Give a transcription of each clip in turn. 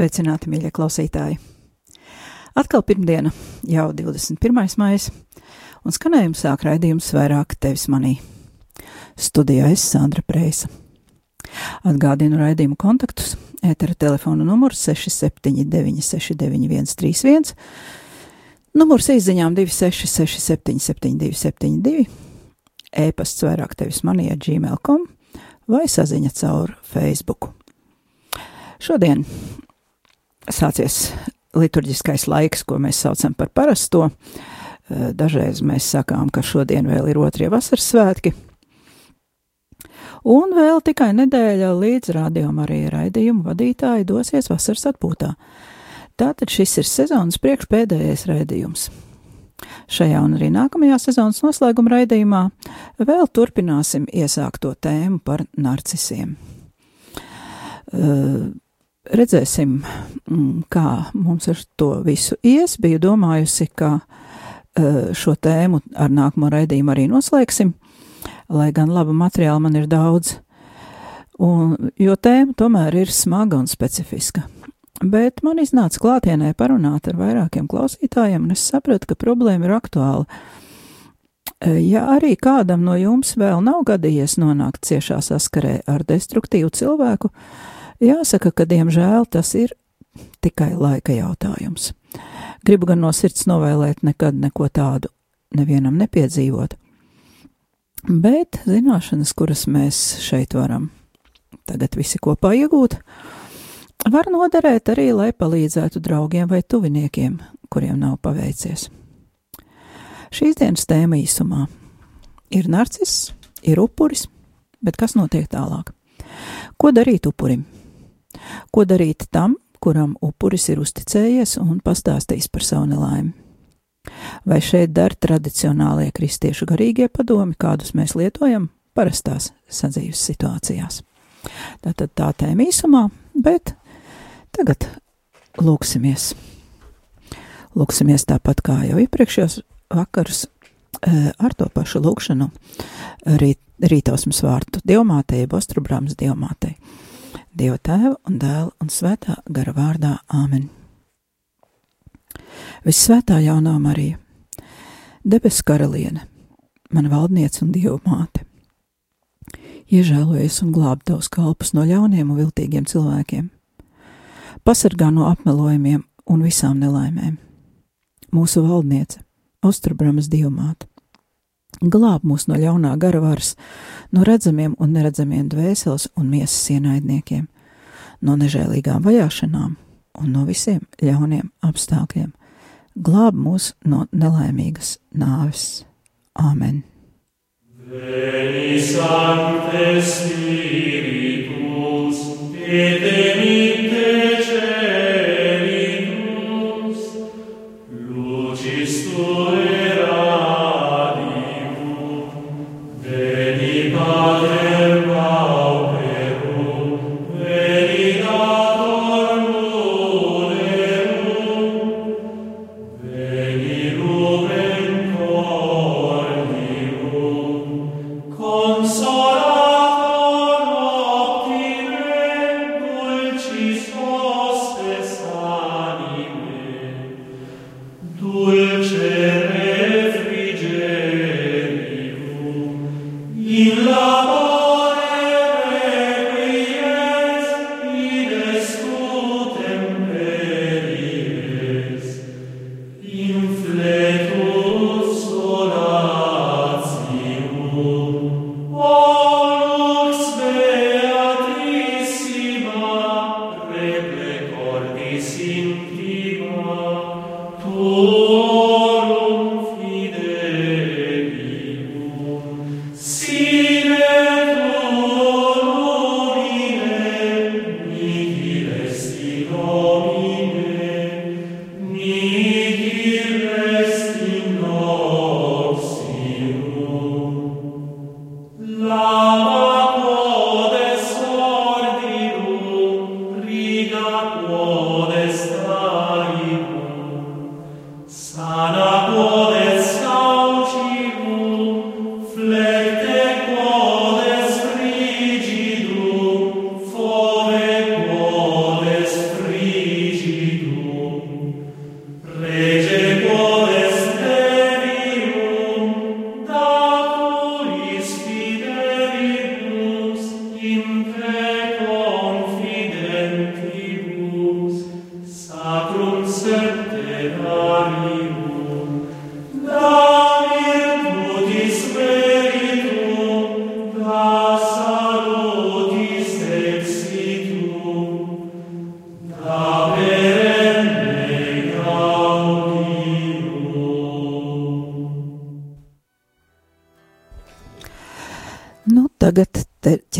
sveicināti, mīļie klausītāji! Atkal pirmdiena, jau 21. maija, un skanējumu sāk raidījums vairāk tevis manī. Studijā es Sandra Preisa. Atgādinu raidījumu kontaktus. Ētera telefona numurs 679, 691, 31, numurs izziņām 266, 772, 72, e-pasts vairāk tevis manī ar gmail.com vai saziņa caur Facebook. Šodien sācies liturģiskais laiks, ko mēs saucam par parasto. Eh, Dažreiz mēs sakām, ka šodien vēl ir otrie vasaras svētki. Un vēl tikai nedēļa līdz rādījuma arī raidījumu vadītāji dosies vasaras atpūtā. Tātad šis ir sezonas priekšpēdējais raidījums. Šajā un arī nākamajā sezonas noslēguma raidījumā vēl turpināsim iesākto tēmu par narcisiem. Uh, redzēsim, mm, kā mums ar to visu ies. Biju domājusi, ka uh, šo tēmu ar nākamo raidījumu arī noslēgsim, lai gan laba materiāla man ir daudz, un, jo tēma tomēr ir smaga un specifiska. Bet man iznāca klātienē parunāt ar vairākiem klausītājiem, un es sapratu, ka problēma ir aktuāla. Uh, Ja arī kādam no jums vēl nav gadījies nonākt ciešā saskarē ar destruktīvu cilvēku, jāsaka, ka diemžēl tas ir tikai laika jautājums. Gribu gan no sirds novēlēt nekad neko tādu nevienam nepiedzīvot, bet zināšanas, kuras mēs šeit varam tagad visi kopā iegūt, var noderēt arī, lai palīdzētu draugiem vai tuviniekiem, kuriem nav paveicies. Šīs dienas tēma īsumā ir narciss, ir upuris, bet kas notiek tālāk? Ko darīt upurim? Ko darīt tam, kuram upuris ir uzticējies un pastāstījis par savu nelaimi? Vai šeit der tradicionālie kristiešu garīgie padomi, kādus mēs lietojam parastās sadzīves situācijās? Tātad tā tēma īsumā, bet tagad lūksimies. Lūksimies tāpat kā jau iepriekšējos vakarus eh, ar to pašu lūkšanu rīt, rītausmas vārtu dievmātei, bostrubrāmas dievmātei. Dieva tēva un dēla un svētā gara vārdā Āmen. Visvētā jaunā Marija, debesu karaliene, mana valdniece un dievu māte, iežēlojies un glāb tavus kalpus no ļauniem un viltīgiem cilvēkiem, pasargā no apmelojumiem un visām nelaimēm. Mūsu valdniece, Ostrabramas dievmāte, glāb mūs no ļaunā gara varas, no redzamiem un neredzamiem dvēseles un miesas ienaidniekiem, no nežēlīgām vajāšanām un no visiem ļauniem apstākļiem. Glāb mūs no nelaimīgas nāves. Āmen! Veni Sancte Spiritus, et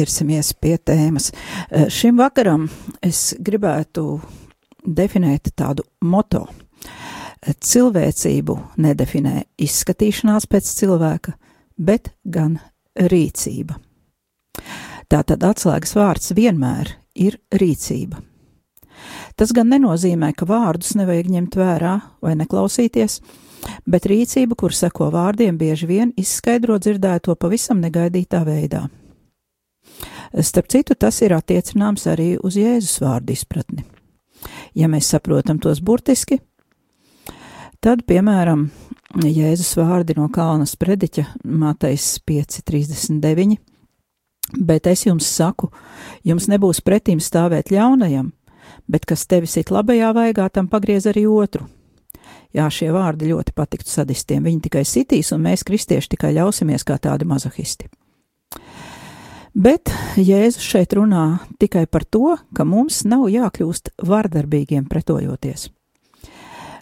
ķersimies pie tēmas. Eh, šim vakaram es gribētu definēt tādu moto. Cilvēcību nedefinē izskatīšanās pēc cilvēka, bet gan rīcība. Tātad atslēgas vārds vienmēr ir rīcība. Tas gan nenozīmē, ka vārdus nevajag ņemt vērā vai neklausīties, bet rīcība, kur seko vārdiem, bieži vien izskaidro dzirdēto pavisam negaidītā veidā. Starp citu, tas ir attiecināms arī uz Jēzus vārdu izpratni. Ja mēs saprotam tos burtiski, tad, piemēram, Jēzus vārdi no Kalnas prediķa Matejas 5.39. Bet es jums saku, jums nebūs pretīm stāvēt ļaunajam, bet kas tevi sit labajā vaigā, tam pagriez arī otru. Jā, šie vārdi ļoti patiktu sadistiem. Viņi tikai sitīs, un mēs, kristieši, tikai ļausimies kā tādi mazohisti. Bet Jēzus šeit runā tikai par to, ka mums nav jākļūst vardarbīgiem pretojoties.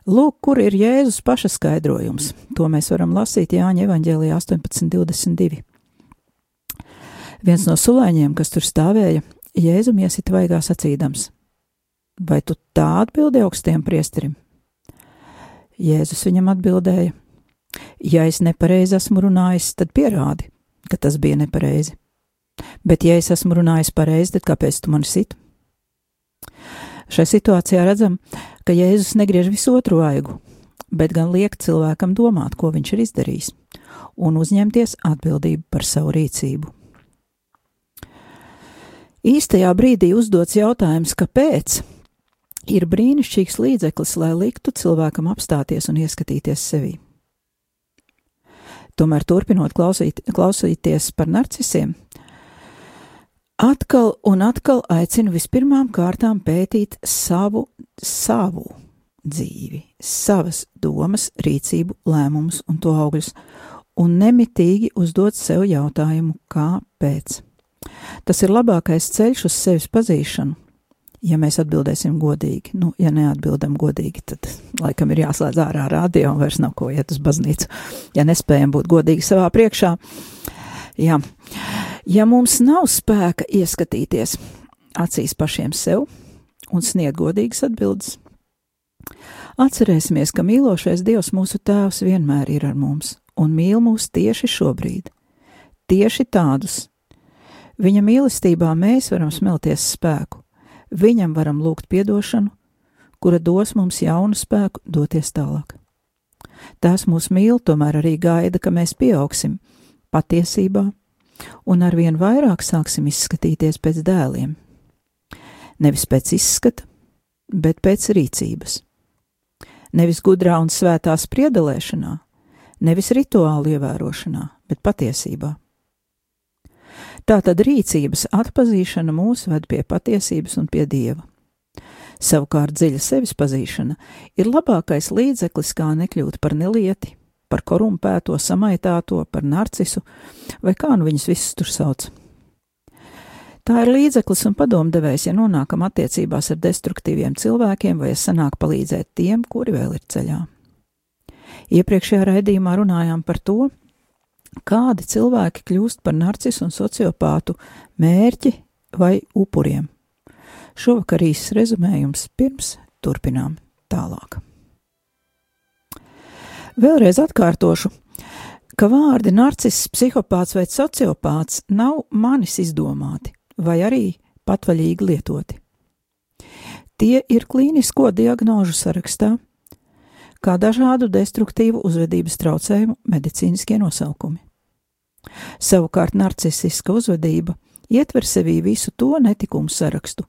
Lūk, kur ir Jēzus paša skaidrojums. To mēs varam lasīt Jāņa evaņģēlijā 18.22. Viens no sulēņiem, kas tur stāvēja, Jēzum iesit vaigā sacīdams: Vai tu tā atbildi augstiem priesterim? Jēzus viņam atbildēja: Ja es nepareizi esmu runājis, tad pierādi, ka tas bija nepareizi. Bet, ja es esmu runājis pareizi, tad kāpēc tu mani sit? Šai situācijā redzam, ka Jēzus negriež visu otru vaigu, bet gan liek cilvēkam domāt, ko viņš ir izdarījis, un uzņemties atbildību par savu rīcību. Īstajā brīdī uzdots jautājums, kāpēc, ir brīnišķīgs līdzeklis, lai liktu cilvēkam apstāties un ieskatīties sevī. Tomēr, turpinot klausīt, klausīties par narcisiem, atkal un atkal aicinu vispirmām kārtām pētīt savu, savu dzīvi, savas domas, rīcību, lēmumus un to augļus, un nemitīgi uzdot sev jautājumu, kāpēc. Tas ir labākais ceļš uz sevis pazīšanu, ja mēs atbildēsim godīgi. Nu, ja neatbildam godīgi, tad laikam ir jāslēdz ārā radio un vairs nav ko iet uz baznīcu. Ja nespējam būt godīgi savā priekšā, jā. Ja mums nav spēka ieskatīties acīs pašiem sev un sniegt godīgas atbildes, atcerēsimies, ka mīlošais Dievs mūsu Tēvs vienmēr ir ar mums un mīl mūs tieši šobrīd. Tieši tādus. Viņa mīlestībā mēs varam smelties spēku, Viņam varam lūgt piedošanu, kura dos mums jaunu spēku doties tālāk. Tās mūs mīl, tomēr arī gaida, ka mēs pieaugsim patiesībā un arvien vairāk sāksim izskatīties pēc dēliem. Nevis pēc izskata, bet pēc rīcības. Nevis gudrā un svētā spriedelēšanā, nevis rituālu ievērošanā, bet patiesībā. Tātad rīcības atpazīšana mūs ved pie patiesības un pie dieva. Savukārt dziļa sevis pazīšana ir labākais līdzeklis, kā nekļūt par nelieti, par korumpēto, samaitāto, par narcisu, vai kā nu viņus visus tur sauc. Tā ir līdzeklis un padomdevējs, ja nonākam attiecībās ar destruktīviem cilvēkiem, vai ja sanāk palīdzēt tiem, kuri vēl ir ceļā. Iepriekšējā raidījumā runājām par to, kādi cilvēki kļūst par narcisu un sociopātu mērķi vai upuriem. Šovakar īsts rezumējums pirms turpinām tālāk. Vēlreiz atkārtošu, ka vārdi narciss, psihopāts vai sociopāts nav manis izdomāti vai arī patvaļīgi lietoti. Tie ir klīnisko diagnožu sarakstā, kā dažādu destruktīvu uzvedības traucējumu medicīniskie nosaukumi. Savukārt narcisiska uzvedība ietver sevī visu to netikumu sarakstu,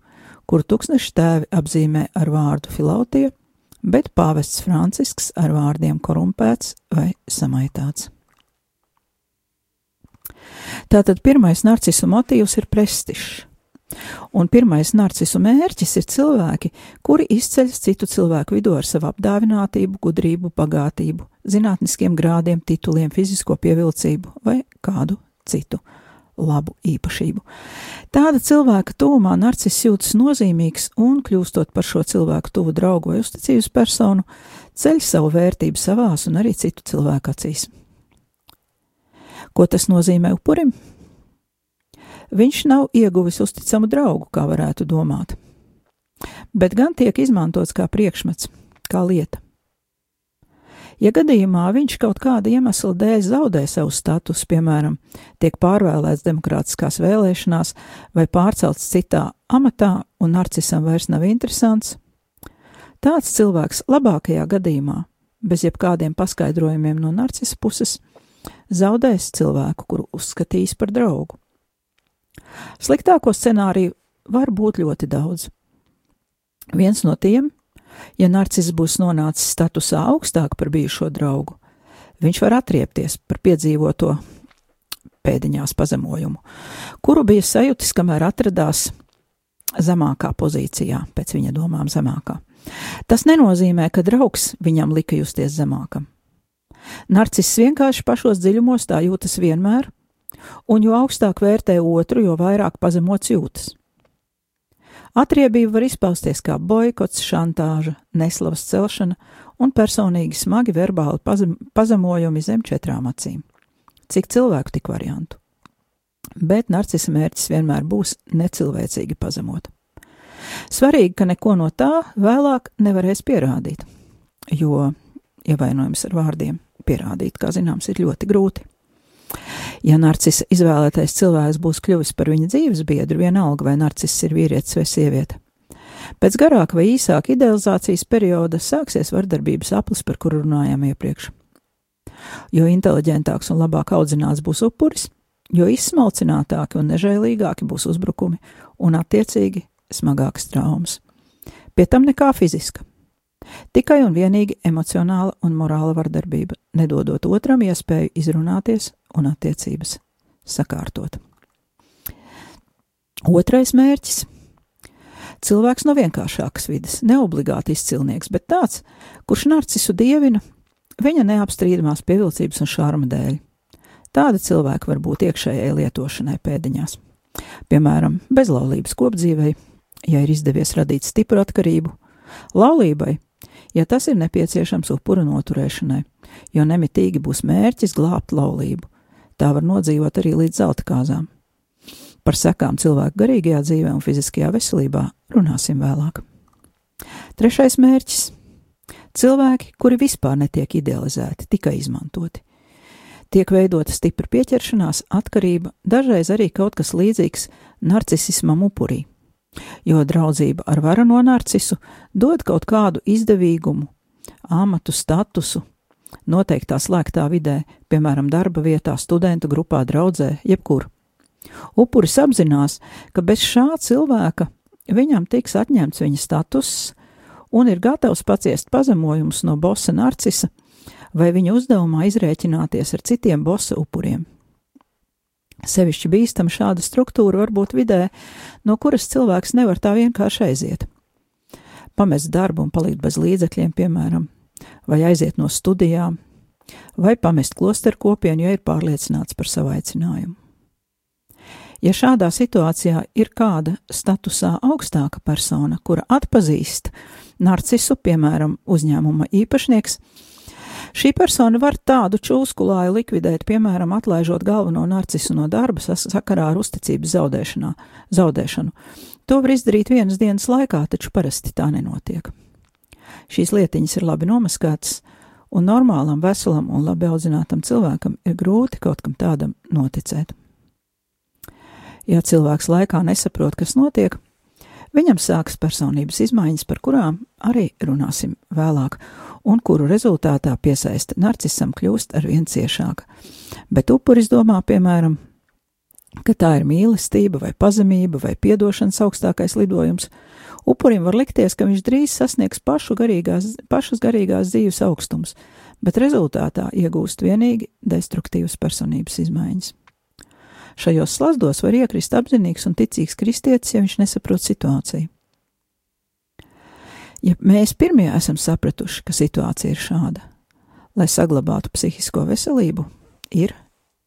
kuru tūkstneši tēvi apzīmē ar vārdu filautie, bet pāvests Francisks ar vārdiem korumpēts vai samaitāts. Tātad pirmais narcisu motīvs ir prestižs. Un pirmais narcisu mērķis ir cilvēki, kuri izceļas citu cilvēku vidū ar savu apdāvinātību, gudrību, bagātību, zinātniskiem grādiem, tituliem, fizisko pievilcību vai kādu citu labu īpašību. Tāda cilvēka tuvumā narcis jūtas nozīmīgs un, kļūstot par šo cilvēku tuvu draugu vai uzticības personu, ceļ savu vērtību savās un arī citu cilvēku acīs. Ko tas nozīmē upurim? viņš nav ieguvis uzticamu draugu, kā varētu domāt, bet gan tiek izmantots kā priekšmets, kā lieta. Ja gadījumā viņš kaut kāda iemesla dēļ zaudē savu statusu, piemēram, tiek pārvēlēts demokrātiskās vēlēšanās vai pārcelts citā amatā un narcisam vairs nav interesants, tāds cilvēks labākajā gadījumā, bez jebkādiem paskaidrojumiem no narcisa puses, zaudēs cilvēku, kuru uzskatīs par draugu. Sliktāko scenāriju var būt ļoti daudz. Viens no tiem Ja narcis būs nonācis statusā augstāk par bijušo draugu, viņš var atriepties par piedzīvoto pēdiņās pazemojumu, kuru bija sajūtis, kamēr atradās zemākā pozīcijā, pēc viņa domām zemākā. Tas nenozīmē, ka draugs viņam lika justies zemākam. Narcis vienkārši pašos dziļumos tā jūtas vienmēr, un jo augstāk vērtē otru, jo vairāk pazemots jūtas. Atriebība var izpausties kā boikots, šantāža, neslavas celšana un personīgi smagi verbāli pazem, pazemojumi zem četrām acīm. Cik cilvēku tik variantu? Bet narcisa mērķis vienmēr būs necilvēcīgi pazemot. Svarīgi, ka neko no tā vēlāk nevarēs pierādīt, jo ievainojums ar vārdiem pierādīt, kā zināms, ir ļoti grūti. Ja narcisa izvēlētais cilvēks būs kļuvis par viņa dzīves biedru, vienalga vai narciss ir vīrietis vai sieviete. Pēc garāka vai īsāka idealizācijas perioda sāksies vardarbības aplis, par kuru runājām iepriekš. Jo inteliģentāks un labāk audzināts būs upuris, jo izsmalcinātāki un nežēlīgāki būs uzbrukumi un attiecīgi smagākas traumas. Pie tam nekā fiziska. Tikai un vienīgi emocionāla un morāla vardarbība, nedodot otram iespēju izrunāties un attiecības sakārtot. Otrais mērķis - cilvēks no vienkāršākas vidas, neobligāti izcilnieks, bet tāds, kurš narcisu dievina viņa neapstrīdamās pievilcības un šārma dēļ. Tāda cilvēka var būt iekšējai lietošanai pēdiņās. Piemēram, bezlaulības kopdzīvei, ja ir izdevies radīt stipru atkarību, laulībai, ja tas ir nepieciešams upura noturēšanai, jo nemitīgi būs mērķis glābt laulību. Tā var nodzīvot arī līdz zelta kāzām. Par sekām cilvēku garīgajā dzīvē un fiziskajā veselībā runāsim vēlāk. Trešais mērķis - cilvēki, kuri vispār netiek idealizēti, tikai izmantoti. Tiek veidota stipra pieķeršanās, atkarība, dažreiz arī kaut kas līdzīgs narcisismam upurī jo draudzība ar varano narcisu dod kaut kādu izdevīgumu, amatu, statusu, noteiktā slēgtā vidē, piemēram, darba vietā, studentu grupā, draudzē, jebkur. Upuris apzinās, ka bez šā cilvēka viņam tiks atņemts viņa status un ir gatavs paciest pazemojumus no bosa narcisa vai viņa uzdevumā izrēķināties ar citiem bosa upuriem. Sevišķi bīstama šāda struktūra var būt vidē, no kuras cilvēks nevar tā vienkārši aiziet. Pamest darbu un palikt bez līdzekļiem, piemēram, vai aiziet no studijām, vai pamest klosteru kopienu, ja ir pārliecināts par savu aicinājumu. Ja šādā situācijā ir kāda statusā augstāka persona, kura atpazīst narcisu, piemēram, uzņēmuma īpašnieks, Šī persona var tādu čūskulāju likvidēt, piemēram, atlaižot galveno narcisu no darba sakarā ar uzticības zaudēšanu. To var izdarīt vienas dienas laikā, taču parasti tā nenotiek. Šīs lietiņas ir labi nomaskātas, un normālam, veselam un labi audzinātam cilvēkam ir grūti kaut kam tādam noticēt. Ja cilvēks laikā nesaprot, kas notiek, viņam sākas personības izmaiņas, par kurām arī runāsim vēlāk, un kuru rezultātā piesaista narcisam kļūst ar vien ciešāka. Bet upuris domā, piemēram, ka tā ir mīlestība vai pazemība vai piedošanas augstākais lidojums. Upurim var likties, ka viņš drīz sasniegs pašu garīgās, pašas garīgās dzīves augstums, bet rezultātā iegūst vienīgi destruktīvas personības izmaiņas. Šajos slazdos var iekrist apzinīgs un ticīgs kristietis, ja viņš nesaprot situāciju. Ja mēs pirmie esam sapratuši, ka situācija ir šāda, lai saglabātu psihisko veselību, ir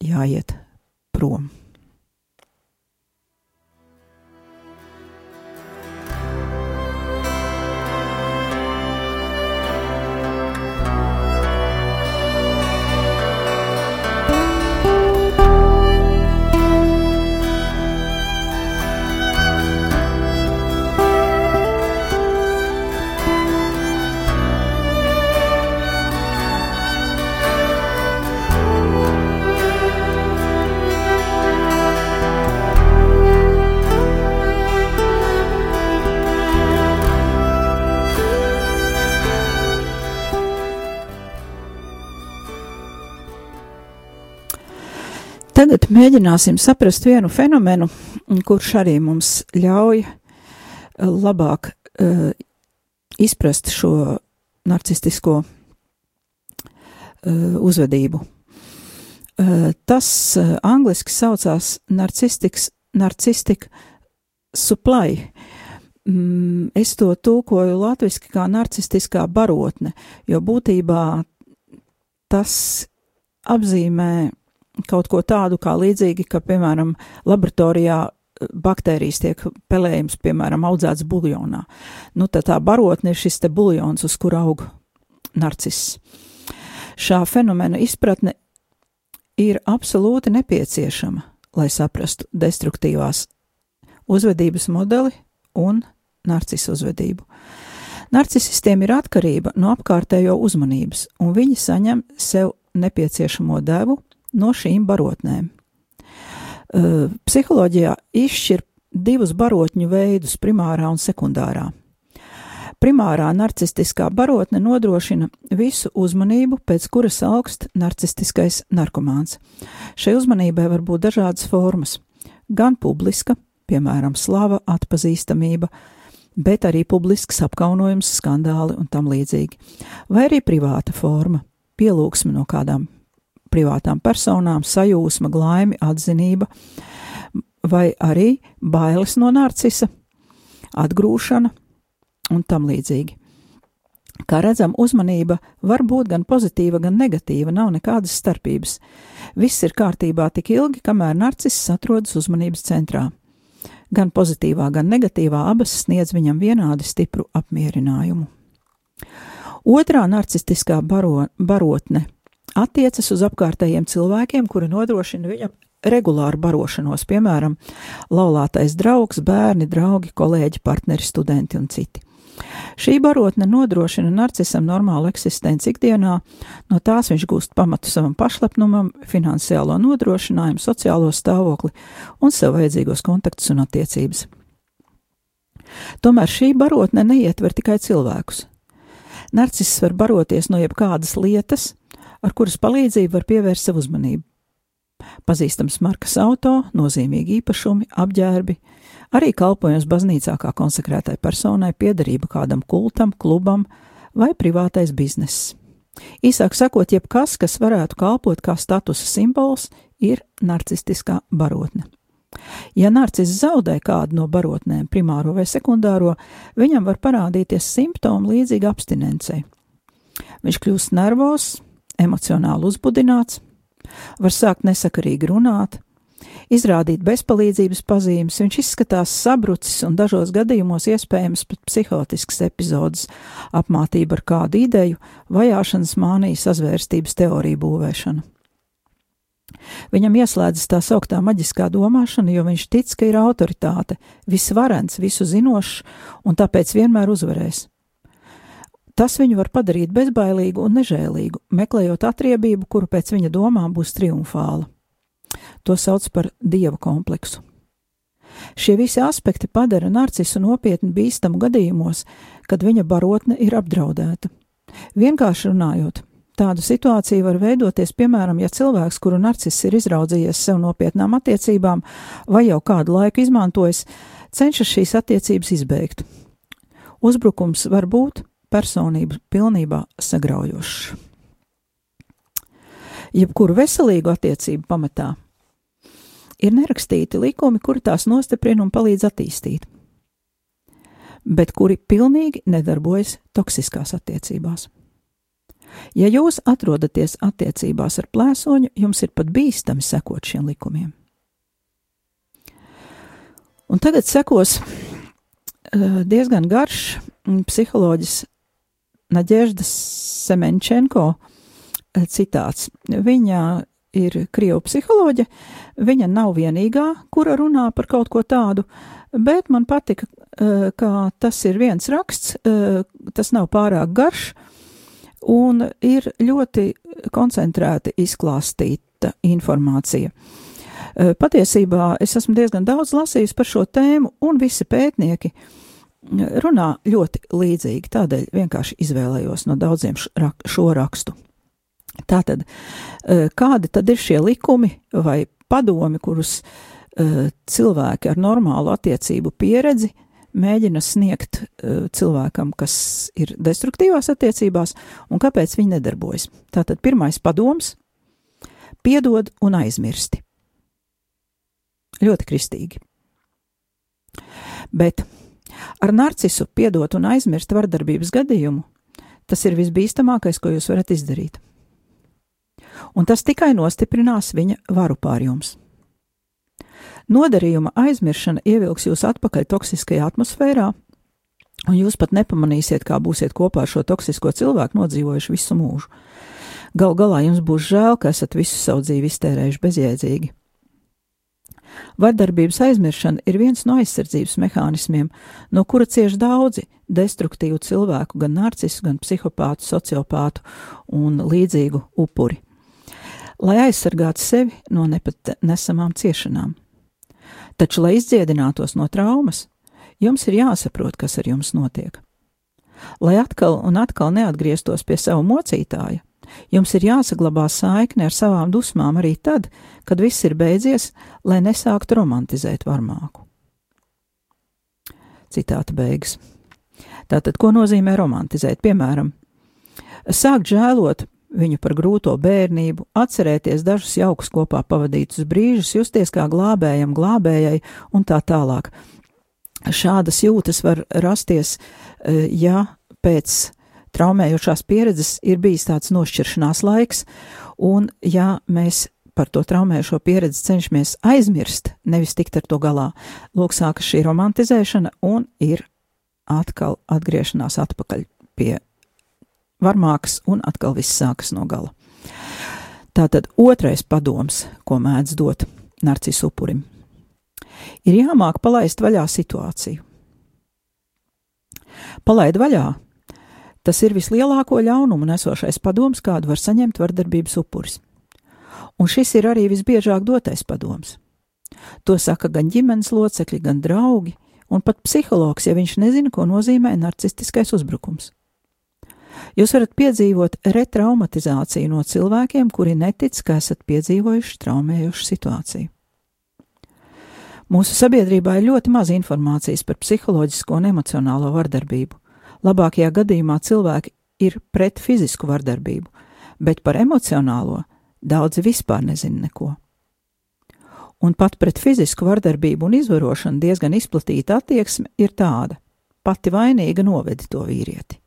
jāiet prom. Mēģināsim saprast vienu fenomenu, kurš arī mums ļauj eh, labāk uh, izprast šo narcistisko uh, uzvedību. Uh, tas uh, angliski saucās narcistics, narcistic supply. Mm, es to tulkoju latviski kā narcistiskā barotne, jo būtībā tas apzīmē kaut ko tādu kā līdzīgi, ka, piemēram, laboratorijā eh, baktērijas tiek pelējums, piemēram, audzēts buljonā. Nu, tad tā barotne ir šis te buljons, uz kura aug narciss. Šā fenomena izpratne ir absolūti nepieciešama, lai saprastu destruktīvās uzvedības modeli un narcisu uzvedību. Narcisistiem ir atkarība no apkārtējo uzmanības, un viņi saņem sev nepieciešamo devu no šīm barotnēm. Psiholoģijā izšķir divus barotņu veidus - primārā un sekundārā. Primārā narcistiskā barotne nodrošina visu uzmanību, pēc kuras augst narcistiskais narkomāns. Šai uzmanībai var būt dažādas formas - gan publiska, piemēram, slava, atpazīstamība, bet arī publisks apkaunojums, skandāli un tam līdzīgi, vai arī privāta forma - pielūgsme no kādām privātām personām, sajūsma, glaimi, atzinība, vai arī bailes no narcisa, atgrūšana un tam līdzīgi. Kā redzam, uzmanība var būt gan pozitīva, gan negatīva, nav nekādas starpības. Viss ir kārtībā tik ilgi, kamēr narciss atrodas uzmanības centrā. Gan pozitīvā, gan negatīvā abas sniedz viņam vienādi stipru apmierinājumu. Otrā narcistiskā baro, barotne attiecas uz apkārtējiem cilvēkiem, kuri nodrošina viņam regulāru barošanos, piemēram, laulātais draugs, bērni, draugi, kolēģi, partneri, studenti un citi. Šī barotne nodrošina narcisam normālu eksistenci ikdienā, no tās viņš gūst pamatu savam pašlepnumam, finansiālo nodrošinājumu, sociālo stāvokli un sev vajadzīgos kontaktus un attiecības. Tomēr šī barotne neietver tikai cilvēkus. Narciss var baroties no jebkādas lietas, ar kuras palīdzību var pievērst sev uzmanību. Pazīstams markas auto, nozīmīgi īpašumi, apģērbi, arī kalpojums baznīcā kā konsekrētai personai, piederība kādam kultam, klubam vai privātais bizness. Īsāk sakot, jebkas, kas varētu kalpot kā statusa simbols, ir narcistiskā barotne. Ja narcis zaudē kādu no barotnēm, primāro vai sekundāro, viņam var parādīties simptomi līdzīgi abstinencei. Viņš kļūst nervos, emocionāli uzbudināts, var sākt nesakarīgi runāt, izrādīt bezpalīdzības pazīmes, viņš izskatās sabrucis un dažos gadījumos iespējams pat psihotisks epizodes, apmātība ar kādu ideju, vajāšanas mānija, sazvērstības teoriju būvēšana. Viņam ieslēdzas tā sauktā maģiskā domāšana, jo viņš tic, ka ir autoritāte, visvarens, visu zinošs un tāpēc vienmēr uzvarēs. Tas viņu var padarīt bezbailīgu un nežēlīgu, meklējot atriebību, kuru pēc viņa domām būs triumfāla. To sauc par dieva kompleksu. Šie visi aspekti padara narcisu nopietni bīstamu gadījumos, kad viņa barotne ir apdraudēta. Vienkārši runājot, tāda situācija var veidoties, piemēram, ja cilvēks, kuru narcis ir izraudzījies sev nopietnām attiecībām vai jau kādu laiku izmantojis, cenšas šīs attiecības izbeigt. Uzbrukums var būt personību pilnībā sagraujošs. Jebkuru veselīgu attiecību pamatā ir nerakstīti likumi, kuri tās nostiprina un palīdz attīstīt, bet kuri pilnīgi nedarbojas toksiskās attiecībās. Ja jūs atrodaties attiecībās ar plēsoņu, jums ir pat bīstami sekot šiem likumiem. Un tagad sekos uh, diezgan garš psiholoģis Naģēždas Semenčenko eh, citāts. Viņa ir krievu psiholoģe, viņa nav vienīgā, kura runā par kaut ko tādu, bet man patika, eh, ka tas ir viens raksts, eh, tas nav pārāk garš un ir ļoti koncentrēti izklāstīta informācija. Patiesībā es esmu diezgan daudz lasījis par šo tēmu, un visi pētnieki uh, runā ļoti līdzīgi, tādēļ vienkārši izvēlējos no daudziem šo rakstu. Tātad, e, kādi tad ir šie likumi vai padomi, kurus uh, cilvēki ar normālu attiecību pieredzi mēģina sniegt uh, cilvēkam, kas ir destruktīvās attiecībās, un kāpēc viņi nedarbojas. Tātad pirmais padoms - piedod un aizmirsti. Ļoti kristīgi. Bet ar narcisu piedot un aizmirst vardarbības gadījumu, tas ir visbīstamākais, ko jūs varat izdarīt. Un tas tikai nostiprinās viņa varu pār jums. Nodarījuma aizmiršana ievilks jūs atpakaļ toksiskajā atmosfērā, un jūs pat nepamanīsiet, kā būsiet kopā ar šo toksisko cilvēku nodzīvojuši visu mūžu. Gal galā jums būs žēl, ka esat visu savu dzīvi iztērējuši bezjēdzīgi. Vardarbības aizmiršana ir viens no aizsardzības mehānismiem, no kura cieš daudzi destruktīvu cilvēku, gan narcisu, gan psihopātu, sociopātu un līdzīgu upuri, lai aizsargātu sevi no nesamām ciešanām. Taču, lai izdziedinātos no traumas, jums ir jāsaprot, kas ar jums notiek. Lai atkal un atkal neatgrieztos pie sava mocītāja, Jums ir jāsaglabā saikne ar savām dusmām arī tad, kad viss ir beidzies, lai nesāktu romantizēt varmāku. Citāta beigas. Tātad, ko nozīmē romantizēt? Piemēram, sākt žēlot viņu par grūto bērnību, atcerēties dažus jaukus kopā pavadītus brīžus, justies kā glābējam, glābējai un tā tālāk. Šādas jūtas var rasties, eh, ja pēc traumējošās pieredzes ir bijis tāds nošķiršanās laiks, un ja mēs par to traumējošo pieredzi cenšamies aizmirst, nevis tikt ar to galā, lūk, sākas šī romantizēšana un ir atkal atgriešanās atpakaļ pie varmākas un atkal viss sākas no gala. Tātad otrais padoms, ko mēdz dot narcis upurim, ir jāmāk palaist vaļā situāciju. Palaid vaļā Tas ir vislielāko ļaunumu nesošais padoms, kādu var saņemt vardarbības upuris. Un šis ir arī visbiežāk dotais padoms. To saka gan ģimenes locekļi, gan draugi, un pat psihologs, ja viņš nezina, ko nozīmē narcistiskais uzbrukums. Jūs varat piedzīvot retraumatizāciju no cilvēkiem, kuri netic, ka esat piedzīvojuši traumējošu situāciju. Mūsu sabiedrībā ir ļoti maz informācijas par psiholoģisko un emocionālo vardarbību, Labākajā gadījumā cilvēki ir pret fizisku vardarbību, bet par emocionālo daudzi vispār nezina neko. Un pat pret fizisku vardarbību un izvarošanu diezgan izplatīta attieksme ir tāda: pati vainīga novedi to vīrieti.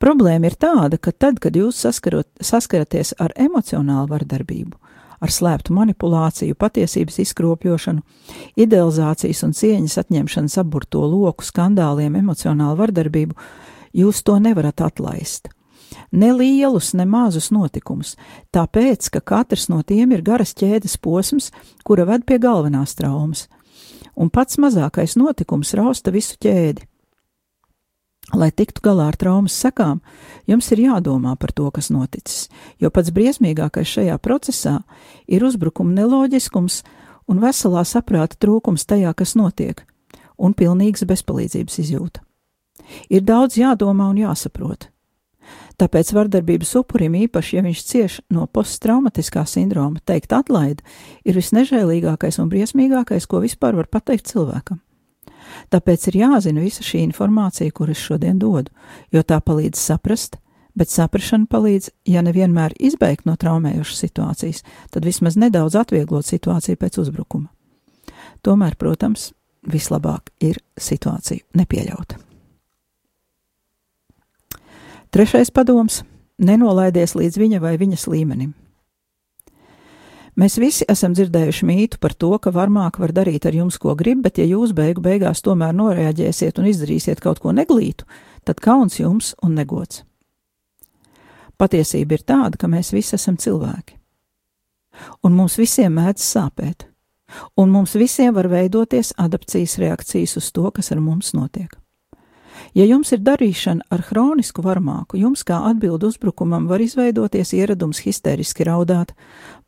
Problēma ir tāda, ka tad, kad jūs saskarot, saskaraties ar emocionālu vardarbību, ar slēptu manipulāciju, patiesības izkropļošanu, idealizācijas un cieņas atņemšanas aburto loku, skandāliem, emocionālu vardarbību, jūs to nevarat atlaist. Ne lielus, ne mazus notikumus, tāpēc, ka katrs no tiem ir garas ķēdes posms, kura ved pie galvenās traumas, un pats mazākais notikums rausta visu ķēdi. Lai tiktu galā ar traumas sekām, jums ir jādomā par to, kas noticis, jo pats briesmīgākais šajā procesā ir uzbrukuma neloģiskums un veselā saprāta trūkums tajā, kas notiek, un pilnīgas bezpalīdzības izjūta. Ir daudz jādomā un jāsaprot. Tāpēc vardarbības upurim, īpaši, ja viņš cieš no posttraumatiskā sindroma, teikt atlaida, ir visnežēlīgākais un briesmīgākais, ko vispār var pateikt cilvēkam. Tāpēc ir jāzina visa šī informācija, kuras šodien dodu, jo tā palīdz saprast, bet saprašana palīdz, ja nevienmēr izbeigt no traumējošas situācijas, tad vismaz nedaudz atvieglot situāciju pēc uzbrukuma. Tomēr, protams, vislabāk ir situāciju nepieļaut. Trešais padoms - nenolaidies līdz viņa vai viņas līmenim. Mēs visi esam dzirdējuši mītu par to, ka varmāk var darīt ar jums, ko grib, bet ja jūs beigu beigās tomēr noreaģēsiet un izdarīsiet kaut ko neglītu, tad kauns jums un negods. Patiesība ir tāda, ka mēs visi esam cilvēki. Un mums visiem mēdz sāpēt, un mums visiem var veidoties adapcijas reakcijas uz to, kas ar mums notiek. Ja jums ir darīšana ar hronisku varmāku, jums kā atbildu uzbrukumam var izveidoties ieradums histēriski raudāt,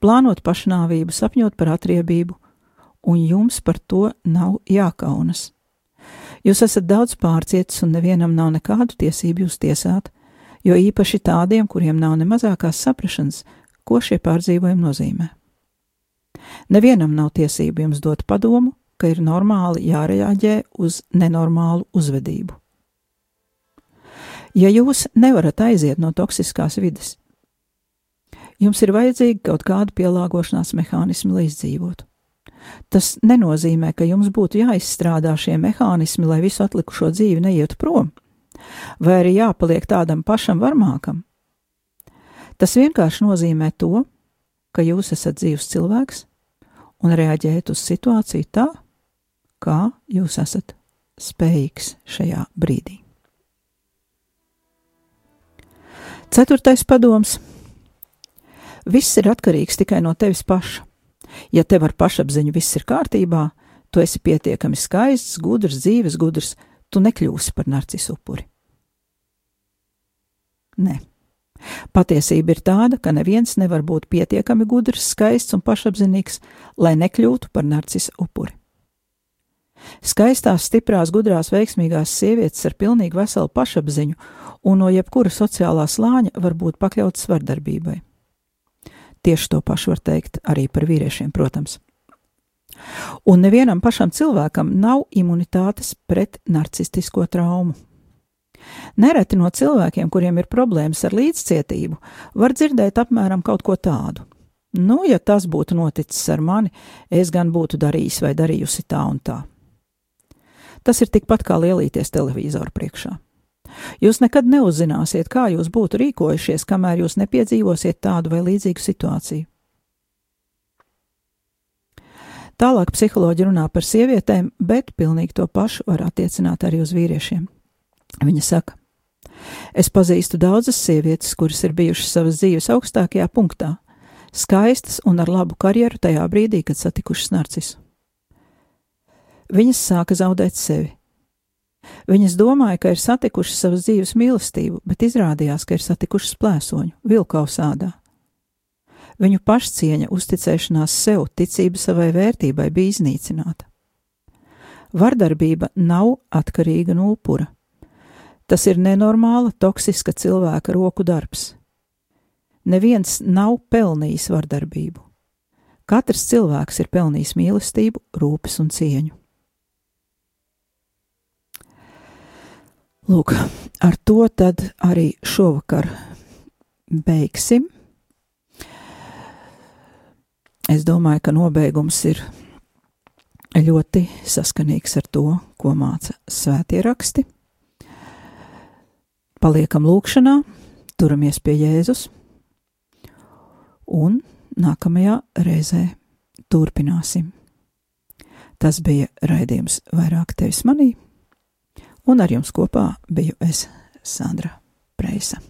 plānot pašnāvību, sapņot par atriebību, un jums par to nav jākaunas. Jūs esat daudz pārcietis un nevienam nav nekādu tiesību jūs tiesāt, jo īpaši tādiem, kuriem nav ne mazākās saprašanas, ko šie pārdzīvojumi nozīmē. Nevienam nav tiesību jums dot padomu, ka ir normāli jārēģē uz nenormālu uzvedību. Ja jūs nevarat aiziet no toksiskās vides, jums ir vajadzīgi kaut kādi pielāgošanās mehānismi, lai izdzīvotu. Tas nenozīmē, ka jums būtu jāizstrādā šie mehānismi, lai visu atlikušo dzīvi neietu prom, vai arī jāpaliek tādam pašam varmākam. Tas vienkārši nozīmē to, ka jūs esat dzīves cilvēks un reaģējat uz situāciju tā, kā jūs esat spējīgs šajā brīdī. Ceturtais padoms. Viss ir atkarīgs tikai no tevis paša. Ja tev ar pašapziņu viss ir kārtībā, tu esi pietiekami skaists, gudrs, dzīves gudrs, tu nekļūsi par narcisu upuri. Nē. Patiesība ir tāda, ka neviens nevar būt pietiekami gudrs, skaists un pašapziņīgs, lai nekļūtu par narcisa upuri. Skaistās, stiprās, gudrās, veiksmīgās sievietes ar pilnīgi veselu pašapziņu un no jebkura sociālā slāņa var būt pakļautas vardarbībai. Tieši to pašu var teikt arī par vīriešiem, protams. Un nevienam pašam cilvēkam nav imunitātes pret narcistisko traumu. Nereti no cilvēkiem, kuriem ir problēmas ar līdzcietību, var dzirdēt apmēram kaut ko tādu. Nu, ja tas būtu noticis ar mani, es gan būtu darījis vai darījusi tā un tā. Tas ir tikpat kā lielīties televizoru priekšā. Jūs nekad neuzzināsiet, kā jūs būtu rīkojušies, kamēr jūs nepiedzīvosiet tādu vai līdzīgu situāciju. Tālāk psiholoģi runā par sievietēm, bet pilnīgi to pašu var attiecināt arī uz vīriešiem. Viņa saka, es pazīstu daudzas sievietes, kuras ir bijušas savas dzīves augstākajā punktā, skaistas un ar labu karjeru tajā brīdī, kad satikušas narcisu. Viņas sāka zaudēt sevi. Viņas domāja, ka ir satikušas savas dzīves mīlestību, bet izrādījās, ka ir satikušas plēsoņu, vilkausādā. Viņu pašcieņa, uzticēšanās sev, ticība savai vērtībai bija iznīcināta. Vardarbība nav atkarīga no upura. Tas ir nenormāla, toksiska cilvēka roku darbs. Neviens nav pelnījis vardarbību. Katrs cilvēks ir pelnījis mīlestību, rūpes un cieņu. Lūk, ar to tad arī šovakar beigsim. Es domāju, ka nobeigums ir ļoti saskanīgs ar to, ko māca svētie raksti. Paliekam lūkšanā, turamies pie Jēzus, un nākamajā reizē turpināsim. Tas bija raidījums vairāk tevis manī un ar jums kopā biju es, Sandra Preisa.